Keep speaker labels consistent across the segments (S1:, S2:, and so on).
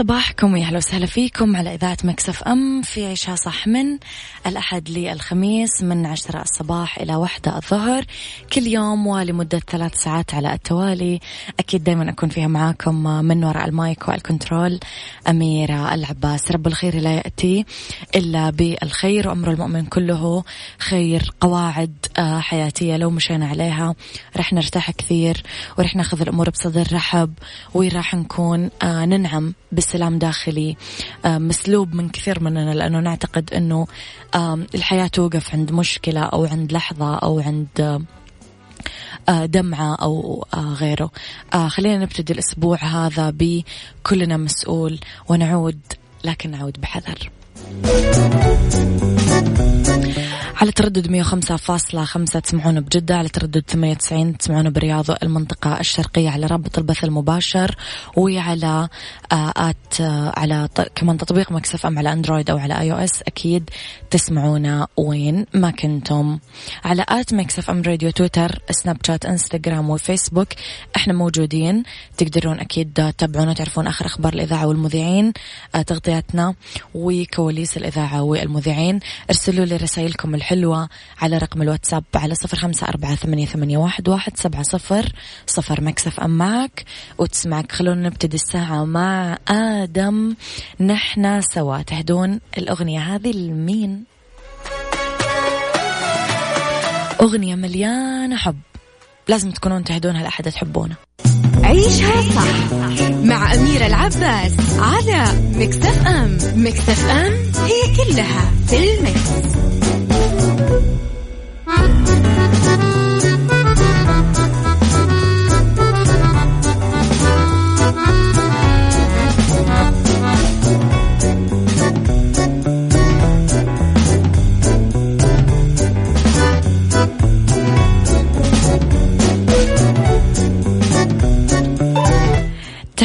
S1: صباحكم ويا أهلا وسهلا فيكم على إذاعة Mix FM في عيشها صح من الأحد للخميس من عشرة الصباح إلى واحدة الظهر. كل يوم ولمدة ثلاث ساعات على التوالي. أكيد دائما أكون فيها معاكم من وراء ال mic وال control. أميرة العباس رب الخير لا يأتي إلا بالخير وأمر المؤمن كله خير قواعد آه، حياتية لو مشينا عليها. رح نرتاح كثير ورح ناخذ الأمور بصدر رحب وراح نكون؟ آه، ننعم بسلام داخلي آه، مسلوب من كثير مننا لأنه نعتقد أنه الحياة توقف عند مشكلة أو عند لحظة أو عند آه، دمعة أو آه، غيره. خلينا نبتدي الأسبوع هذا بكلنا مسؤول ونعود لكن نعود بحذر. على تردد 105.5 تسمعون بجدة. على تردد 98 تسمعون برياض المنطقة الشرقية على رابط البث المباشر وعلى آه آت آه على كمان تطبيق Mix FM على أندرويد أو على iOS أكيد تسمعونا وين ما كنتم. على at Mix FM Radio تويتر سناب شات إنستغرام وفيسبوك إحنا موجودين. تقدرون أكيد تتابعونا تعرفون آخر أخبار الإذاعة والمذيعين آه تغطياتنا وكواليس الإذاعة والمذيعين. ارسلوا لي رسائلكم الحلوة. الحلوة على رقم الواتساب على صفر خمسة أربعة ثمانية, ثمانية واحد, واحد سبعة صفر. صفر Mix FM معك. وتسمعك. خلونا نبتدي الساعة مع آدم. نحنا سوا. تهدون الأغنية هذه لمين؟ أغنية مليانة حب. لازم تكونون تهدونها لأحد تحبونه.
S2: عيشها صح مع أميرة العباس على Mix FM. Mix FM هي كلها في ال mix. Thank you.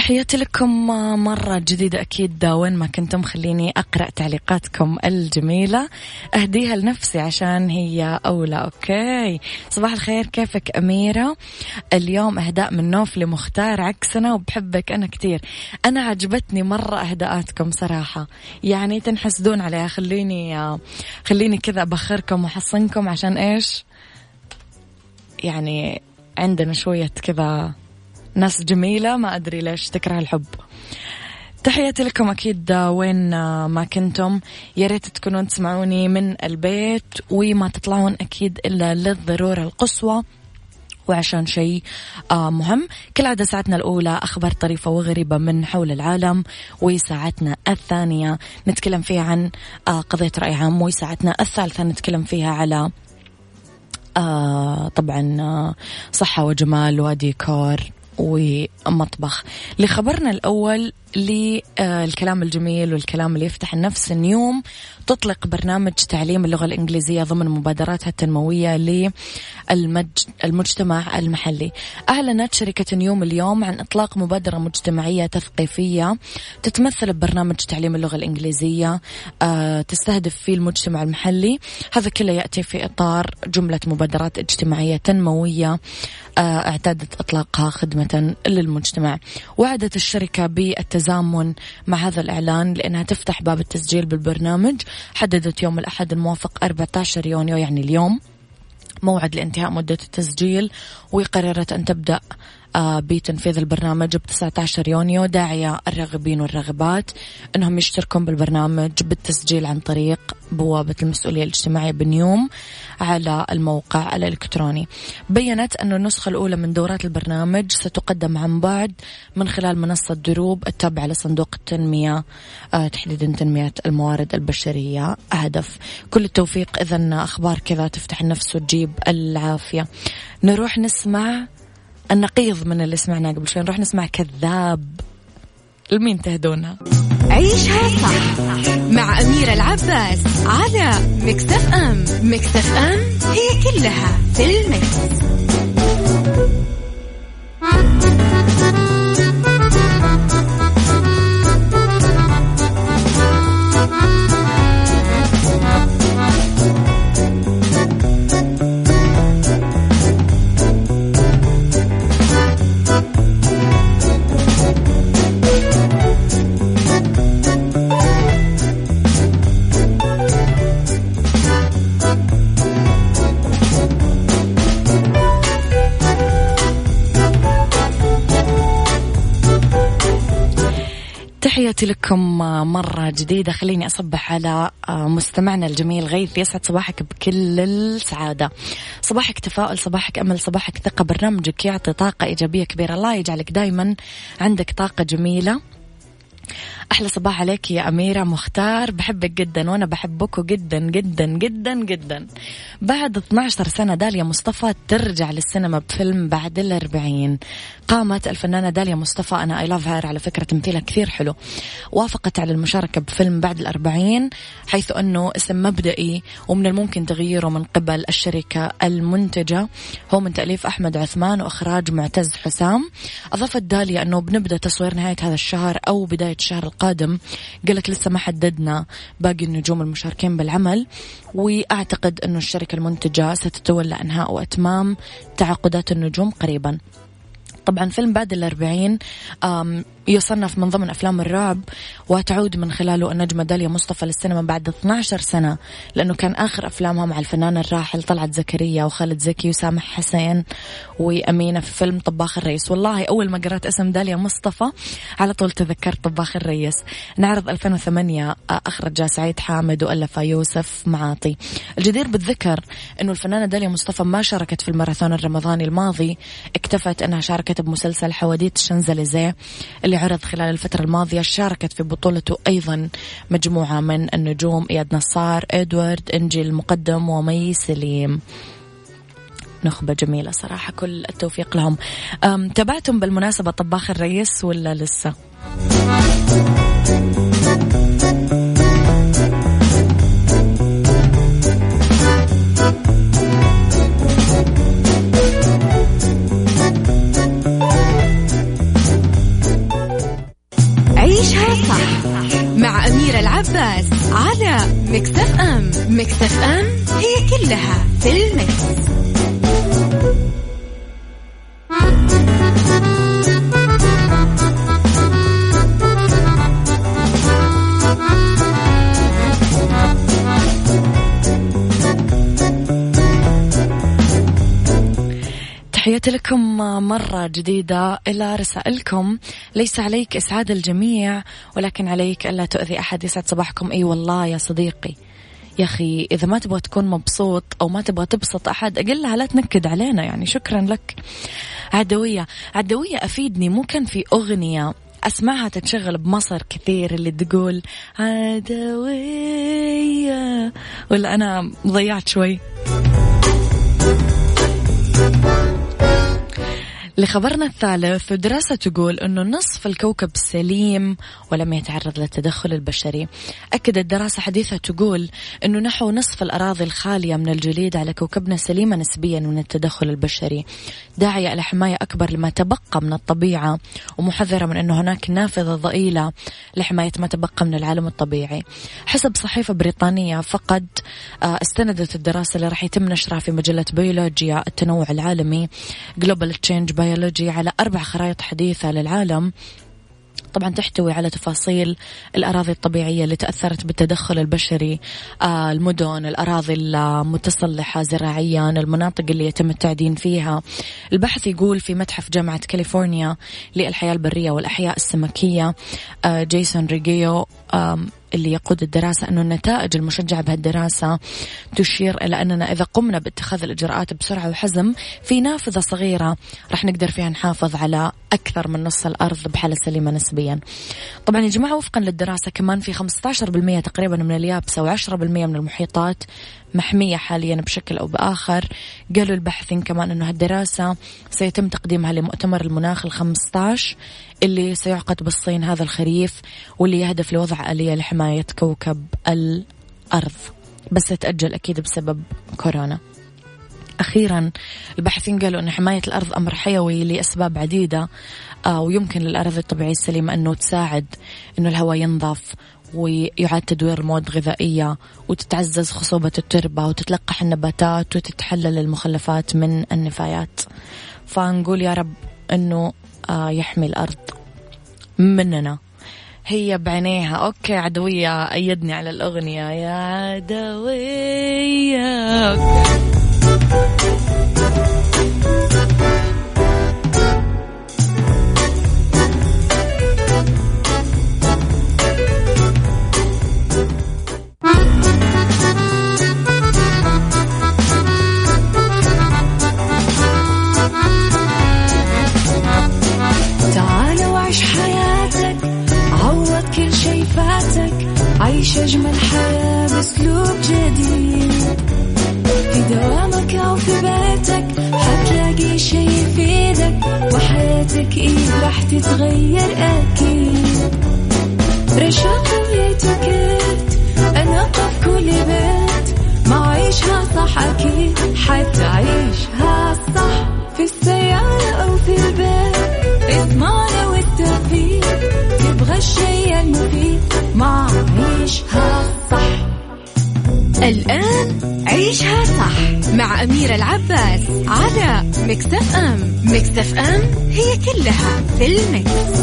S1: تحياتي لكم مرة جديدة أكيد وين ما كنتم خليني أقرأ تعليقاتكم الجميلة. أهديها لنفسي عشان هي أولى أوكي. صباح الخير كيفك أميرة؟ اليوم أهداء من نوف لمختار عكسنا وبحبك أنا كتير. أنا عجبتني مرة أهداءاتكم صراحة. يعني تنحسدون عليها خليني خليني كذا أبخركم وأحصنكم عشان إيش؟ يعني عندنا شوية كذا ناس جميلة ما أدري ليش تكره الحب. تحياتي لكم أكيد وين ما كنتم. يا ريت تكونون تسمعوني من البيت وما تطلعون أكيد إلا للضرورة القصوى وعشان شيء آه مهم. كل عادة ساعتنا الأولى أخبار طريفة وغريبة من حول العالم وساعتنا الثانية نتكلم فيها عن آه قضية رأي عام وساعتنا الثالثة نتكلم فيها على آه طبعا آه صحة وجمال وديكور ومطبخ. لخبرنا الأول للكلام الجميل والكلام اللي يفتح النفس نيوم تطلق برنامج تعليم اللغة الإنجليزية ضمن مبادراتها التنموية للمجتمع المحلي. أعلنت شركة نيوم اليوم عن إطلاق مبادرة مجتمعية تثقيفية تتمثل ببرنامج تعليم اللغة الإنجليزية آه، تستهدف فيه المجتمع المحلي. هذا كله يأتي في إطار جملة مبادرات اجتماعية تنموية آه، اعتادت إطلاقها خدمة للمجتمع. وعدت الشركة بالتزامن مع هذا الإعلان لأنها تفتح باب التسجيل بالبرنامج. حددت يوم الأحد الموافق 14 يونيو يعني اليوم. موعد لانتهاء مدة التسجيل وقررت أن تبدأ بتنفيذ البرنامج ب 19 يونيو داعية الراغبين والراغبات أنهم يشتركون بالبرنامج بالتسجيل عن طريق بوابة المسؤولية الاجتماعية بنيوم على الموقع الإلكتروني. بينت أن النسخة الأولى من دورات البرنامج ستقدم عن بعد من خلال منصة دروب التابعة لصندوق التنمية آه، تحديدا تنمية الموارد البشرية. هدف كل التوفيق. إذا أخبار كذا تفتح النفس وتجيب العافية. نروح نسمع النقيض من اللي سمعناه قبل شوي. نروح نسمع كذاب. لمين تهدونها
S2: عيشها صح مع أميرة العباس على مكتف أم مكتف أم هي كلها في المكس.
S1: تحياتي لكم مرة جديدة. خليني أصبح على مستمعنا الجميل غيث. يسعد صباحك بكل السعادة. صباحك تفاؤل صباحك أمل صباحك ثقة. برنامجك يعطي طاقة إيجابية كبيرة. الله يجعلك دايما عندك طاقة جميلة. أحلى صباح عليك يا أميرة مختار. بحبك جدا وأنا بحبكم جدا جدا جدا جدا. بعد 12 سنة داليا مصطفى ترجع للسينما بفيلم بعد الأربعين. قامت الفنانة داليا مصطفى أنا أي لاف على فكرة تمثيلها كثير حلو وافقت على المشاركة بفيلم بعد الأربعين حيث أنه اسم مبدئي ومن الممكن تغييره من قبل الشركة المنتجة. هو من تأليف أحمد عثمان وإخراج معتز حسام. أضافت داليا أنه بنبدأ تصوير نهاية هذا الشهر أو بداية الشهر القادم. قالت لسه ما حددنا باقي النجوم المشاركين بالعمل وأعتقد أنه الشركة المنتجة ستتولى إنهاء وإتمام تعاقدات النجوم قريبا. طبعا فيلم بعد الأربعين يصنف من ضمن أفلام الرعب وتعود من خلاله النجمة داليا مصطفى للسينما بعد 12 سنة لأنه كان آخر أفلامها مع الفنان الراحل طلعت زكريا وخالد زكي وسامح حسين وأمينة في فيلم طباخ الرئيس والله أول ما قرأت اسم داليا مصطفى على طول تذكرت طباخ الرئيس نعرض 2008 أخرج سعيد حامد وألف يوسف معاطي. الجدير بالذكر أنه الفنانة داليا مصطفى ما شاركت في الماراثون الرمضاني الماضي اكتفت أنها شاركت بمسلسل حواديت الشنزليزيه اللي عرض خلال الفترة الماضية شاركت في بطولته أيضا مجموعة من النجوم إياد نصار إدوارد إنجي المقدم ومي سليم نخبة جميلة صراحة كل التوفيق لهم تابعتم بالمناسبة طباخ الرئيس ولا لسه؟
S2: ام Mix FM هي كلها في ال mix.
S1: تحياتي لكم مرة جديدة إلى رسائلكم. ليس عليك إسعاد الجميع ولكن عليك ألا تؤذي أحد. يسعد صباحكم. أي والله يا صديقي. يا أخي إذا ما تبغى تكون مبسوط أو ما تبغى تبسط أحد أقلها لا تنكد علينا يعني. شكرا لك. عدوية. عدوية أفيدني. مو كان في أغنية أسمعها تتشغل بمصر كثير اللي تقول عدوية. ولا أنا ضيعت شوي. لخبرنا الثالث دراسة تقول أنه نصف الكوكب سليم ولم يتعرض للتدخل البشري. أكدت دراسة حديثة تقول أنه نحو نصف الأراضي الخالية من الجليد على كوكبنا سليمة نسبيا من التدخل البشري. داعية إلى حماية أكبر لما تبقى من الطبيعة ومحذرة من أنه هناك نافذة ضئيلة لحماية ما تبقى من العالم الطبيعي. حسب صحيفة بريطانية فقد آه، استندت الدراسة اللي راح يتم نشرها في مجلة بيولوجيا التنوع العالمي Global Change Biology على أربع خرائط حديثة للعالم. طبعا تحتوي على تفاصيل الأراضي الطبيعية اللي تأثرت بالتدخل البشري آه، المدن الأراضي المتصلحة زراعيا المناطق اللي يتم التعدين فيها. البحث يقول في متحف جامعة كاليفورنيا للحياة البرية والأحياء السمكية آه، جيسون ريجيو اللي يقود الدراسة أنه النتائج المشجعة بهالدراسة تشير إلى أننا إذا قمنا باتخاذ الإجراءات بسرعة وحزم في نافذة صغيرة راح نقدر فيها نحافظ على أكثر من نص الأرض بحالة سليمة نسبيا. طبعا يا جماعة وفقا للدراسة كمان في 15% تقريبا من اليابسة و10% من المحيطات محمية حاليا بشكل أو بآخر. قالوا الباحثين كمان أنه هالدراسة سيتم تقديمها لمؤتمر المناخ الخمسطاش اللي سيعقد بالصين هذا الخريف واللي يهدف لوضع آلية لحماية كوكب الأرض. بس تأجل أكيد بسبب كورونا. أخيرا الباحثين قالوا أن حماية الأرض أمر حيوي لأسباب عديدة آه ويمكن للأراضي الطبيعية السليمة أنه تساعد أنه الهواء ينظف ويعاد تدوير المواد الغذائية وتتعزز خصوبة التربة وتتلقح النباتات وتتحلل المخلفات من النفايات. فنقول يا رب أنه آه، يحمي الأرض مننا. هي بعينيها. أوكي عدوية أيدني على الأغنية. يا عدوية.
S3: عيش راح عيشها صح
S2: مع أميرة العباس على مكتف أم مكتف أم هي كلها في المكس.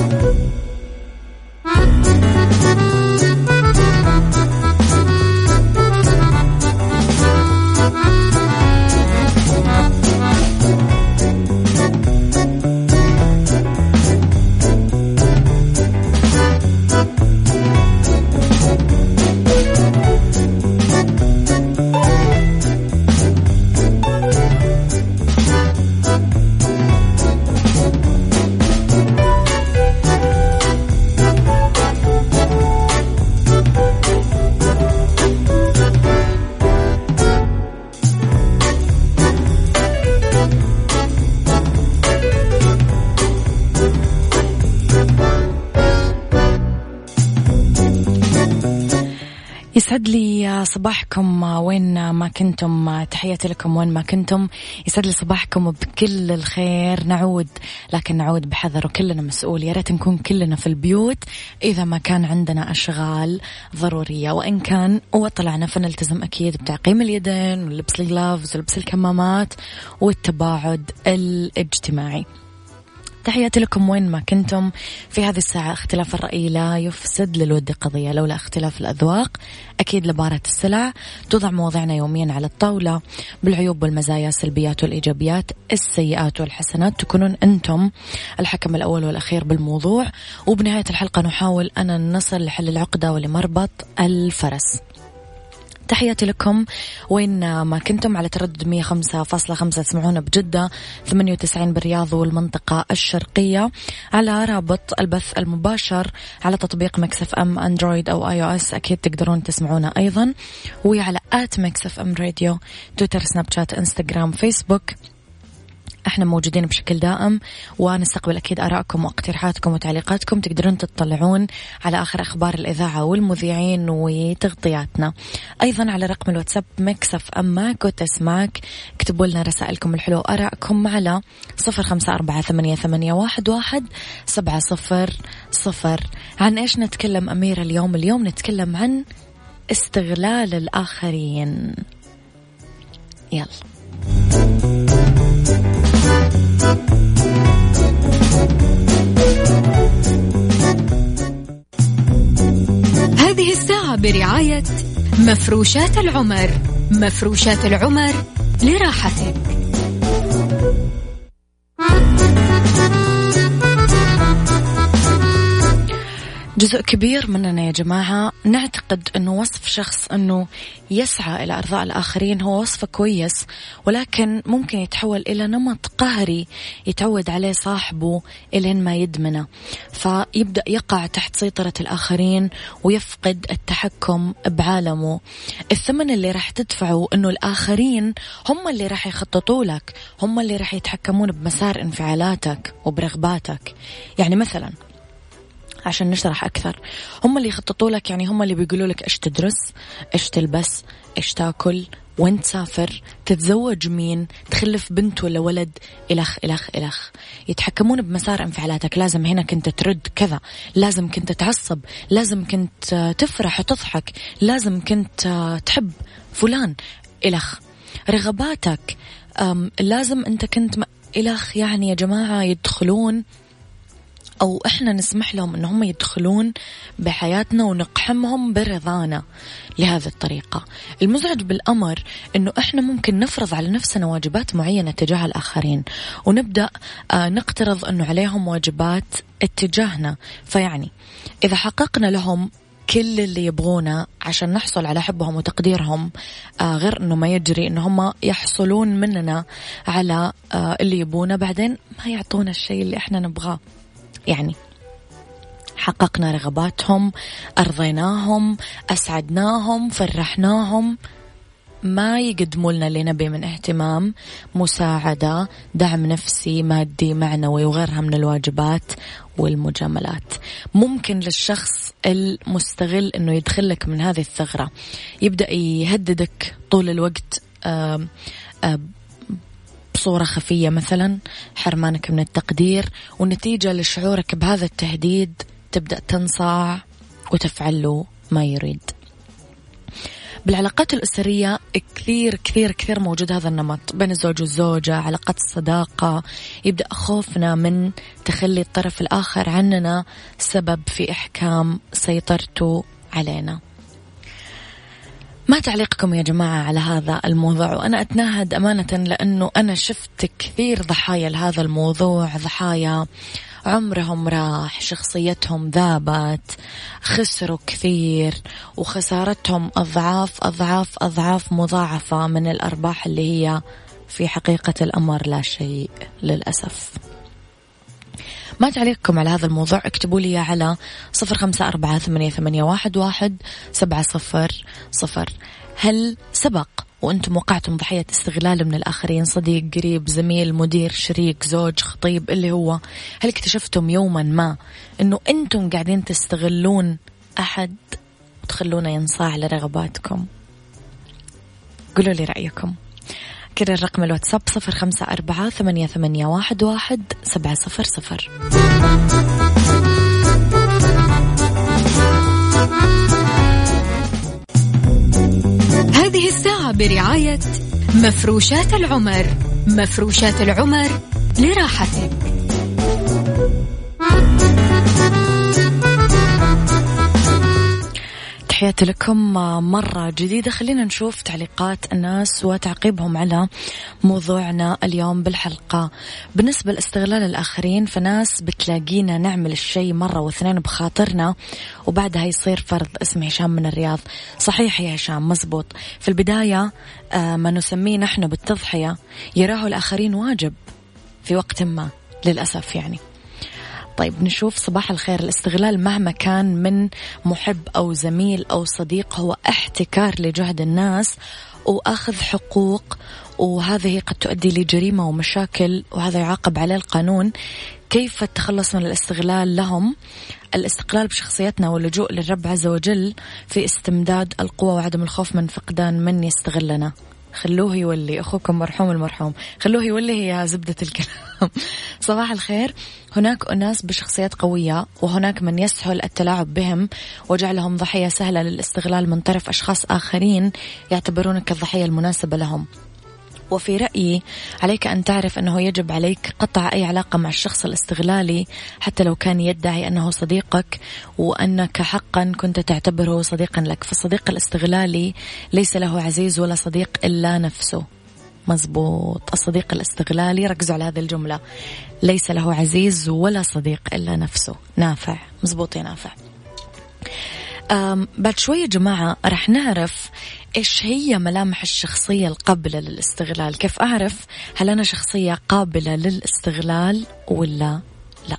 S1: يسعد لي صباحكم وين ما كنتم تحياتي لكم وين ما كنتم. يسعد لي صباحكم بكل الخير. نعود لكن نعود بحذر وكلنا مسؤول. يا ريت نكون كلنا في البيوت إذا ما كان عندنا أشغال ضرورية. وإن كان وطلعنا فنلتزم أكيد بتعقيم اليدين ولبس الجلافز ولبس الكمامات والتباعد الاجتماعي. تحياتي لكم وين ما كنتم. في هذه الساعة اختلاف الرأي لا يفسد للود قضية لولا اختلاف الأذواق أكيد لبارة السلع توضع مواضيعنا يوميا على الطاولة. بالعيوب والمزايا السلبيات والإيجابيات السيئات والحسنات تكونون أنتم الحكم الأول والأخير بالموضوع. وبنهاية الحلقة نحاول أن نصل لحل العقدة ولمربط الفرس. تحياتي لكم. وين ما كنتم على تردد 105.5 تسمعونا بجدة 98 بالرياض والمنطقة الشرقية على رابط البث المباشر على تطبيق Mix FM أندرويد أو iOS أكيد تقدرون تسمعونا أيضا. وعلى at Mix FM Radio تويتر سناب شات إنستغرام فيسبوك. إحنا موجودين بشكل دائم ونستقبل أكيد آرائكم واقتراحاتكم وتعليقاتكم. تقدرون تطلعون على آخر أخبار الإذاعة والمذيعين وتغطياتنا. أيضا على رقم الواتساب مكسف أمك وتسمعك اكتبوا لنا رسائلكم الحلوة وآرائكم على صفر خمسة أربعة ثمانية, ثمانية واحد, واحد سبعة صفر صفر. عن إيش نتكلم اميره اليوم؟ اليوم نتكلم عن استغلال الآخرين. يلا.
S2: هذه الساعة برعاية مفروشات العمر. مفروشات العمر لراحتك.
S1: جزء كبير مننا يا جماعة. نعتقد أنه وصف شخص أنه يسعى إلى إرضاء الآخرين هو وصف كويس ولكن ممكن يتحول إلى نمط قهري يتعود عليه صاحبه إلين ما يدمنه. فيبدأ يقع تحت سيطرة الآخرين ويفقد التحكم بعالمه. الثمن اللي راح تدفعه أنه الآخرين هم اللي راح يخططوا لك هم اللي راح يتحكمون بمسار انفعالاتك وبرغباتك. يعني مثلا عشان نشرح أكثر. هم اللي يخططوا لك يعني هم اللي بيقولوا لك إيش تدرس إيش تلبس إيش تاكل وين تسافر تتزوج مين تخلف بنت ولا ولد إلخ إلخ إلخ. يتحكمون بمسار انفعالاتك. لازم هنا كنت ترد كذا. لازم كنت تعصب. لازم كنت تفرح وتضحك. لازم كنت تحب فلان. إلخ. رغباتك. لازم أنت كنت إلخ يعني يا جماعة يدخلون أو إحنا نسمح لهم إن هم يدخلون بحياتنا ونقحمهم برضانا لهذه الطريقة. المزعج بالأمر إنه إحنا ممكن نفرض على نفسنا واجبات معينة تجاه الآخرين ونبدأ آه، نقترض إنه عليهم واجبات اتجاهنا. فيعني إذا حققنا لهم كل اللي يبغونه عشان نحصل على حبهم وتقديرهم آه غير إنه ما يجري إنه هم يحصلون مننا على آه اللي يبونه بعدين ما يعطونا الشيء اللي إحنا نبغاه. يعني حققنا رغباتهم أرضيناهم أسعدناهم فرحناهم. ما يقدموا لنا اللي نبي من اهتمام مساعدة دعم نفسي مادي معنوي وغيرها من الواجبات والمجاملات. ممكن للشخص المستغل أنه يدخلك من هذه الثغرة. يبدأ يهددك طول الوقت آآ آآ بصورة خفية مثلا حرمانك من التقدير ونتيجة لشعورك بهذا التهديد تبدأ تنصاع وتفعل له ما يريد. بالعلاقات الأسرية كثير كثير كثير موجود هذا النمط. بين الزوج والزوجة علاقات الصداقة. يبدأ خوفنا من تخلي الطرف الآخر عننا سبب في إحكام سيطرته علينا. ما تعليقكم يا جماعة على هذا الموضوع؟ وأنا أتنهد أمانة لأنه أنا شفت كثير ضحايا لهذا الموضوع ضحايا عمرهم راح شخصيتهم ذابت خسروا كثير وخسارتهم أضعاف أضعاف أضعاف مضاعفة من الأرباح اللي هي في حقيقة الأمر لا شيء للأسف. ما تعليقكم على هذا الموضوع اكتبوا لي على صفر خمسة أربعة ثمانية, واحد, سبعة صفر صفر. هل سبق وأنتم وقعتم ضحية استغلال من الآخرين صديق قريب زميل مدير شريك زوج خطيب اللي هو؟ هل اكتشفتم يوما ما أنه أنتم قاعدين تستغلون أحد وتخلونه ينصاع لرغباتكم؟ قولوا لي رأيكم. كده الرقم الواتساب صفر خمسة أربعة ثمانية, ثمانية واحد, واحد سبعة صفر صفر.
S2: هذه الساعة برعاية مفروشات العمر. مفروشات العمر لراحتك.
S1: تحياتي لكم مرة جديدة. خلينا نشوف تعليقات الناس وتعقيبهم على موضوعنا اليوم بالحلقة. بالنسبة لاستغلال الآخرين فناس بتلاقينا نعمل الشيء مرة واثنين بخاطرنا وبعدها يصير فرض اسم هشام من الرياض. صحيح يا هشام مزبوط. في البداية آه، ما نسميه نحن بالتضحية يراه الآخرين واجب في وقت ما للأسف يعني. طيب نشوف صباح الخير. الاستغلال مهما كان من محب أو زميل أو صديق هو احتكار لجهد الناس وأخذ حقوق وهذه قد تؤدي لجريمة ومشاكل وهذا يعاقب عليه القانون. كيف التخلص من الاستغلال لهم؟ الاستقلال بشخصيتنا واللجوء للرب عز وجل في استمداد القوة وعدم الخوف من فقدان من يستغلنا. خلوه يولي. أخوكم مرحوم المرحوم. خلوه يولي هي زبدة الكلام. صباح الخير. هناك أناس بشخصيات قوية وهناك من يسهل التلاعب بهم وجعلهم ضحية سهلة للاستغلال من طرف أشخاص آخرين يعتبرونك الضحية المناسبة لهم. وفي رأيي عليك أن تعرف أنه يجب عليك قطع أي علاقة مع الشخص الاستغلالي حتى لو كان يدعي أنه صديقك وأنك حقا كنت تعتبره صديقا لك. فالصديق الاستغلالي ليس له عزيز ولا صديق إلا نفسه. مزبوط. الصديق الاستغلالي ركزوا على هذه الجملة. ليس له عزيز ولا صديق إلا نفسه. نافع. مزبوط يا نافع. بعد شوية جماعة رح نعرف إيش هي ملامح الشخصية القابلة للاستغلال. كيف أعرف هل أنا شخصية قابلة للاستغلال ولا لا؟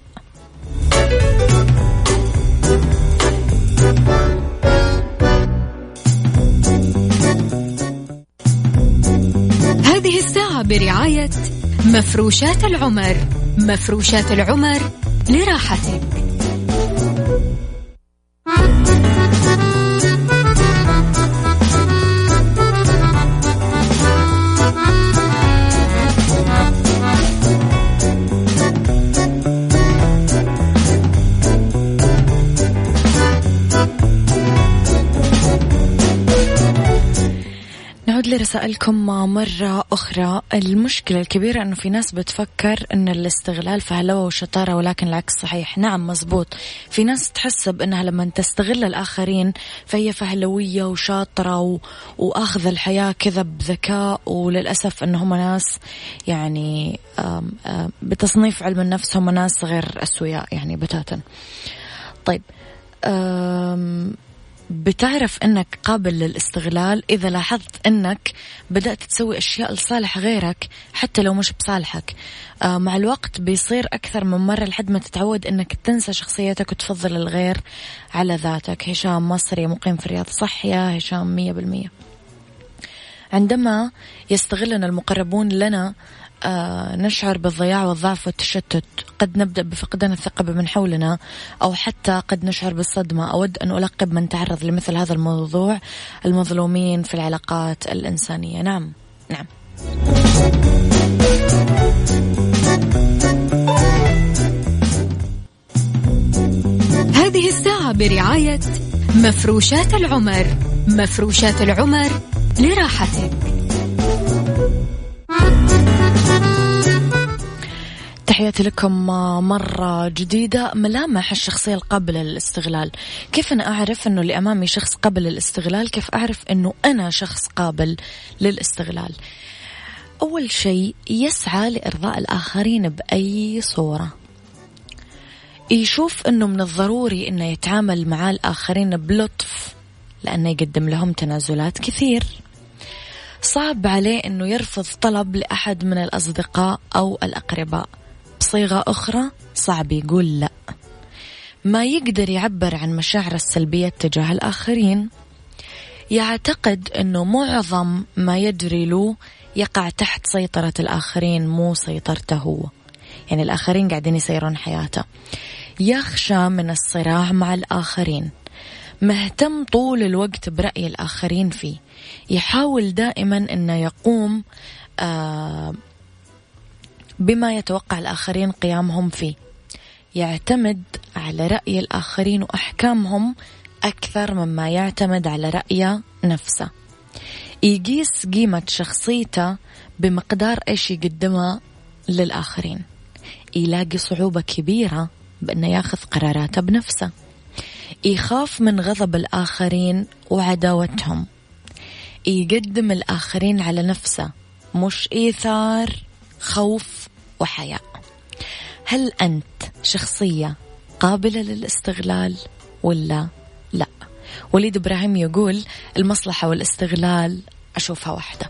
S2: هذه الساعة برعاية مفروشات العمر. مفروشات العمر لراحتك.
S1: لرسائلكم مرة أخرى. المشكلة الكبيرة أنه في ناس بتفكر أن الاستغلال فهلوة وشطارة ولكن العكس صحيح. نعم مزبوط. في ناس تحسب أنها لما تستغل الآخرين فهي فهلوية وشاطرة و... وأخذ الحياة كذا بذكاء وللأسف أنهم ناس يعني آم آم بتصنيف علم النفس هم ناس غير أسوياء يعني بتاتا. طيب بتعرف إنك قابل للاستغلال إذا لاحظت إنك بدأت تسوي أشياء لصالح غيرك حتى لو مش بصالحك. آه مع الوقت بيصير أكثر من مرة لحد ما تتعود إنك تنسى شخصيتك وتفضل الغير على ذاتك. هشام مصري مقيم في الرياض صح يا هشام مية بالمية. عندما يستغلنا المقربون لنا نشعر بالضياع والضعف والتشتت. قد نبدأ بفقدان الثقة بمن حولنا أو حتى قد نشعر بالصدمة. أود أن ألقب من تعرض لمثل هذا الموضوع المظلومين في العلاقات الإنسانية. نعم نعم.
S2: هذه الساعة برعاية مفروشات العمر. مفروشات العمر لراحتك.
S1: تحياتي لكم مرة جديدة ملامح الشخصية القابلة للاستغلال. كيف أنا أعرف أنه اللي أمامي شخص قابل للاستغلال؟ كيف أعرف أنه أنا شخص قابل للاستغلال؟ أول شيء يسعى لإرضاء الآخرين بأي صورة. يشوف أنه من الضروري أنه يتعامل مع الآخرين بلطف لأنه يقدم لهم تنازلات كثير. صعب عليه أنه يرفض طلب لأحد من الأصدقاء أو الأقرباء. بصيغة أخرى صعب يقول لا. ما يقدر يعبر عن مشاعر السلبية تجاه الآخرين. يعتقد أنه معظم ما يجري له يقع تحت سيطرة الآخرين مو سيطرته. هو يعني الآخرين قاعدين يسيرون حياته. يخشى من الصراع مع الآخرين. مهتم طول الوقت برأي الآخرين فيه. يحاول دائما أنه يقوم آه بما يتوقع الآخرين قيامهم فيه. يعتمد على رأي الآخرين وأحكامهم أكثر مما يعتمد على رأيه نفسه. يقيس قيمة شخصيته بمقدار إيش يقدمها للآخرين. يلاقي صعوبة كبيرة بأنه ياخذ قراراته بنفسه. يخاف من غضب الآخرين وعداوتهم. يقدم الآخرين على نفسه مش إيثار خوف وحياء. هل أنت شخصية قابلة للاستغلال ولا لا؟ وليد إبراهيم يقول المصلحة والاستغلال أشوفها واحدة.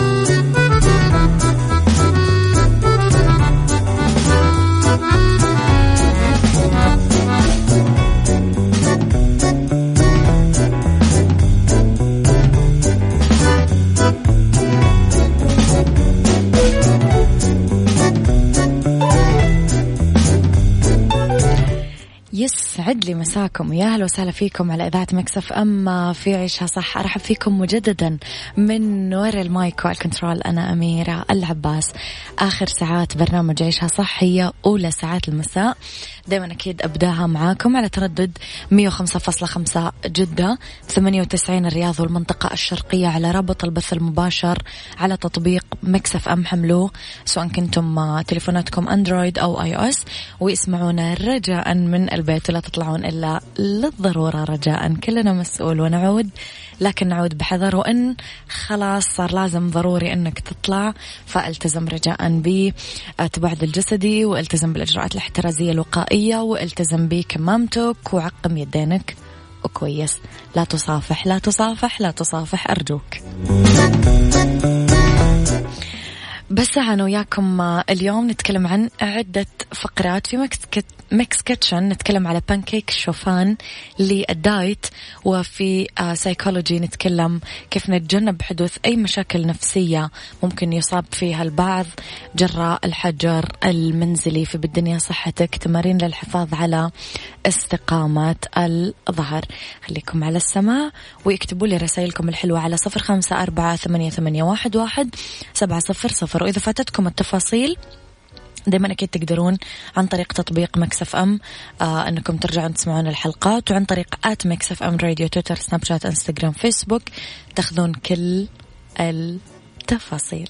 S1: يسعد لي مساكم. يا أهلا وسهلا فيكم على إذاعة Mix FM في عيشها صح. أرحب فيكم مجددا من وراء ال mic وال control أنا أميرة العباس. آخر ساعات برنامج عيشها صح هي أولى ساعات المساء. دائما أكيد أبداها معاكم على تردد 105.5 جدة 98 الرياض والمنطقة الشرقية على رابط البث المباشر على تطبيق Mix FM. حملوه. سواء كنتم تليفوناتكم اندرويد أو iOS ويسمعونا رجاء من البيت. ولا تطلعون إلا للضرورة رجاء. كلنا مسؤول ونعود لكن نعود بحذر. وإن خلاص صار لازم ضروري أنك تطلع فالتزم رجاء بالتباعد الجسدي والتزم بالإجراءات الاحترازية الوقائية والتزم بكمامتك وعقم يدينك. وكويس. لا تصافح لا تصافح لا تصافح أرجوك. بس أنا وياكم اليوم نتكلم عن عدة فقرات في Mix Mix Kitchen. نتكلم على بانكيك الشوفان لل diet وفي سايكولوجي نتكلم كيف نتجنب حدوث أي مشاكل نفسية ممكن يصاب فيها البعض جراء الحجر المنزلي في بالدنيا صحتك تمارين للحفاظ على استقامة الظهر. خليكم على السمع ويكتبوا لي رسائلكم الحلوة على صفر خمسة أربعة ثمانية, ثمانية واحد, واحد سبعة صفر صفر. وإذا فاتتكم التفاصيل دائما أكيد تقدرون عن طريق تطبيق Mix FM آه أنكم ترجعون تسمعون الحلقات وعن طريق at Mix FM Radio تويتر سناب شات إنستغرام فيسبوك تاخذون كل التفاصيل.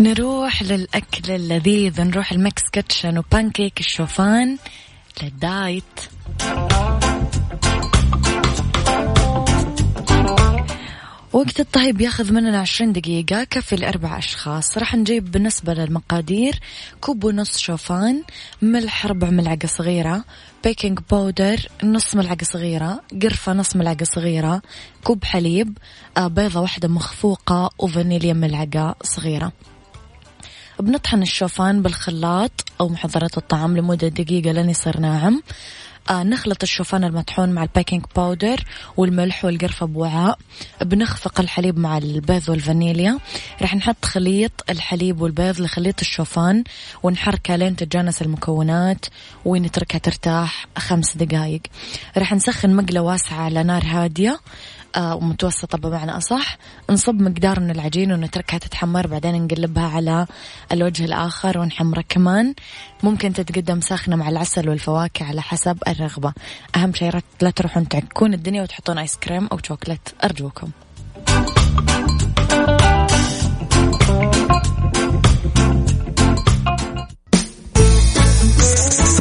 S1: نروح للأكل اللذيذ نروح ال Mix Kitchen وبانكيك الشوفان لل diet. وقت الطهي بياخذ مننا عشرين دقيقة يكفي لأربع أشخاص. راح نجيب بالنسبة للمقادير كوب ونص شوفان ملح ربع ملعقة صغيرة baking powder نص ملعقة صغيرة قرفة نص ملعقة صغيرة كوب حليب آه، بيضة واحدة مخفوقة وفانيليا ملعقة صغيرة. بنطحن الشوفان بالخلاط أو محضرات الطعام لمدة دقيقة لين يصير ناعم. آه نخلط الشوفان المطحون مع ال baking powder والملح والقرفة بوعاء. بنخفق الحليب مع البيض والفانيليا. راح نحط خليط الحليب والبيض لخليط الشوفان ونحركه لين تتجانس المكونات ونتركها ترتاح خمس دقايق. راح نسخن مقلة واسعة على نار هادية. ومتوسطة بمعنى أصح. نصب مقدار من العجين ونتركها تتحمر بعدين نقلبها على الوجه الآخر ونحمره كمان. ممكن تتقدم ساخنة مع العسل والفواكه على حسب الرغبة. أهم شيء لا تروحون تعكون الدنيا وتحطون آيس كريم أو شوكولات أرجوكم.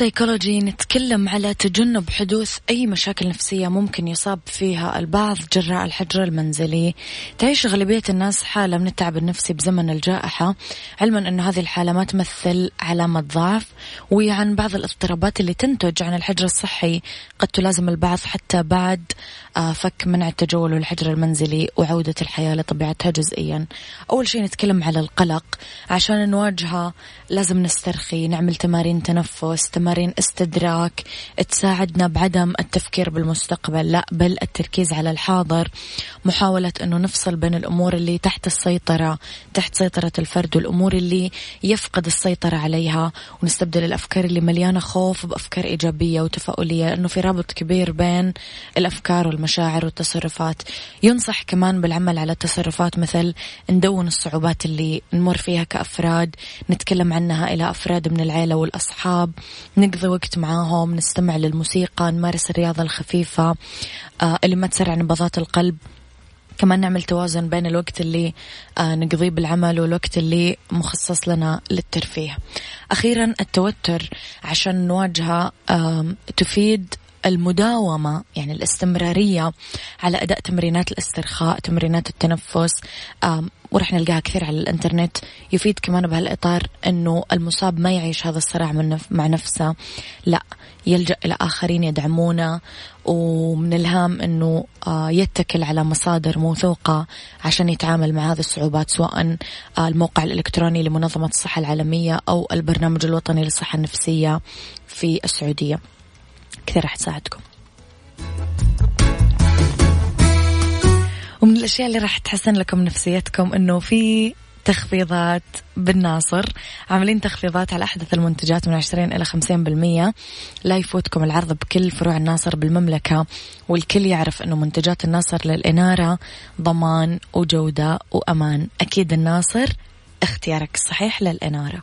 S1: سيكولوجي نتكلم على تجنب حدوث أي مشاكل نفسية ممكن يصاب فيها البعض جراء الحجر المنزلي تعيش غالبية الناس حالة من التعب النفسي بزمن الجائحة علما أن هذه الحالة ما تمثل علامة ضعف وعن بعض الاضطرابات اللي تنتج عن الحجر الصحي. قد تلازم البعض حتى بعد آه، فك منع التجول والحجر المنزلي وعودة الحياة لطبيعتها جزئيا. أول شيء نتكلم على القلق. عشان نواجهه لازم نسترخي نعمل تمارين تنفس تمارين استدراك تساعدنا بعدم التفكير بالمستقبل لا بل التركيز على الحاضر. محاولة أنه نفصل بين الأمور اللي تحت السيطرة تحت سيطرة الفرد والأمور اللي يفقد السيطرة عليها. ونستبدل الأفكار اللي مليانة خوف بأفكار إيجابية وتفاؤلية أنه في رابط كبير بين الأفكار والمشاعر والتصرفات. ينصح كمان بالعمل على التصرفات مثل ندون الصعوبات اللي نمر فيها كأفراد نتكلم عنها إلى أفراد من العيلة والأصحاب نقضي وقت معاهم نستمع للموسيقى نمارس الرياضة الخفيفة آه اللي ما تسرع نبضات القلب. كمان نعمل توازن بين الوقت اللي آه نقضيه بالعمل والوقت اللي مخصص لنا للترفيه. أخيرا التوتر عشان نواجهه تفيد المداومة يعني الاستمرارية على أداء تمرينات الاسترخاء تمرينات التنفس. ورح نلقاها كثير على الإنترنت. يفيد كمان بهالإطار أنه المصاب ما يعيش هذا الصراع من نف مع نفسه. لا يلجأ إلى آخرين يدعمونه. ومن الهام أنه يتكل على مصادر موثوقة عشان يتعامل مع هذه الصعوبات سواء الموقع الإلكتروني لمنظمة الصحة العالمية أو البرنامج الوطني للصحة النفسية في السعودية. كثير راح تساعدكم. ومن الأشياء اللي راح تحسن لكم نفسيتكم أنه في تخفيضات بالناصر. عاملين تخفيضات على أحدث المنتجات من 20 إلى 50% لا يفوتكم العرض بكل فروع الناصر بالمملكة والكل يعرف أنه منتجات الناصر للإنارة ضمان وجودة وأمان. أكيد الناصر اختيارك الصحيح للإنارة.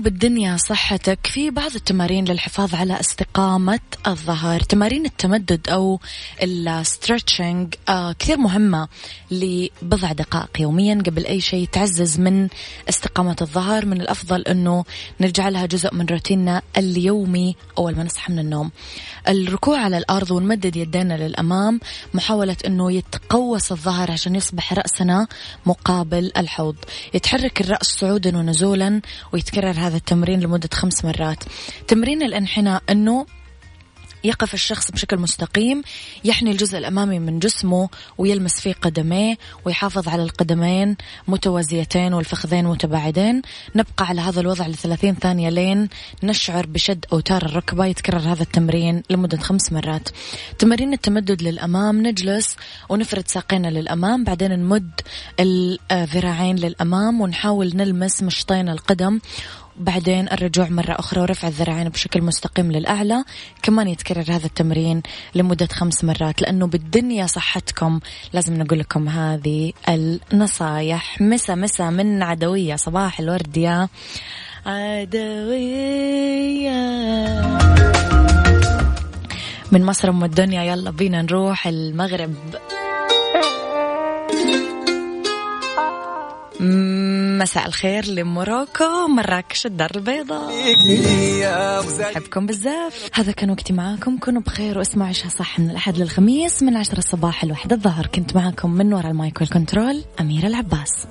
S1: بالدنيا صحتك في بعض التمارين للحفاظ على استقامة الظهر. تمارين التمدد أو الستريتشنج آه كثير مهمة لبضع دقائق يوميا قبل أي شيء تعزز من استقامة الظهر. من الأفضل أنه نجعلها جزء من روتيننا اليومي أول ما نصحى من النوم. الركوع على الأرض ونمدد يدينا للأمام محاولة أنه يتقوس الظهر عشان يصبح رأسنا مقابل الحوض. يتحرك الرأس صعودا ونزولا ويتكرر هذا التمرين لمدة خمس مرات. تمرين الأنحناء أنه يقف الشخص بشكل مستقيم يحني الجزء الأمامي من جسمه ويلمس فيه قدميه ويحافظ على القدمين متوازيتين والفخذين متباعدين. نبقى على هذا الوضع لثلاثين ثانية لين نشعر بشد أوتار الركبة يتكرر هذا التمرين لمدة خمس مرات. تمارين التمدد للأمام نجلس ونفرد ساقينا للأمام بعدين نمد الذراعين للأمام ونحاول نلمس مشطين القدم بعدين الرجوع مرة أخرى ورفع الذراعين بشكل مستقيم للأعلى. كمان يتكرر هذا التمرين لمدة خمس مرات لأنه بالدنيا صحتكم. لازم نقول لكم هذه النصايح. مسا مسا من عدوية صباح الورد يا عدوية. من مصر أم الدنيا يلا بينا نروح المغرب. مساء الخير لموروكو مراكش الدار البيضاء. أحبكم بزاف. هذا كان وقتي معاكم. كونوا بخير واسمعوا عشها صح من الأحد للخميس من عشرة الصباح الواحدة الظهر. كنت معاكم من وراء المايك والكنترول أميرة العباس.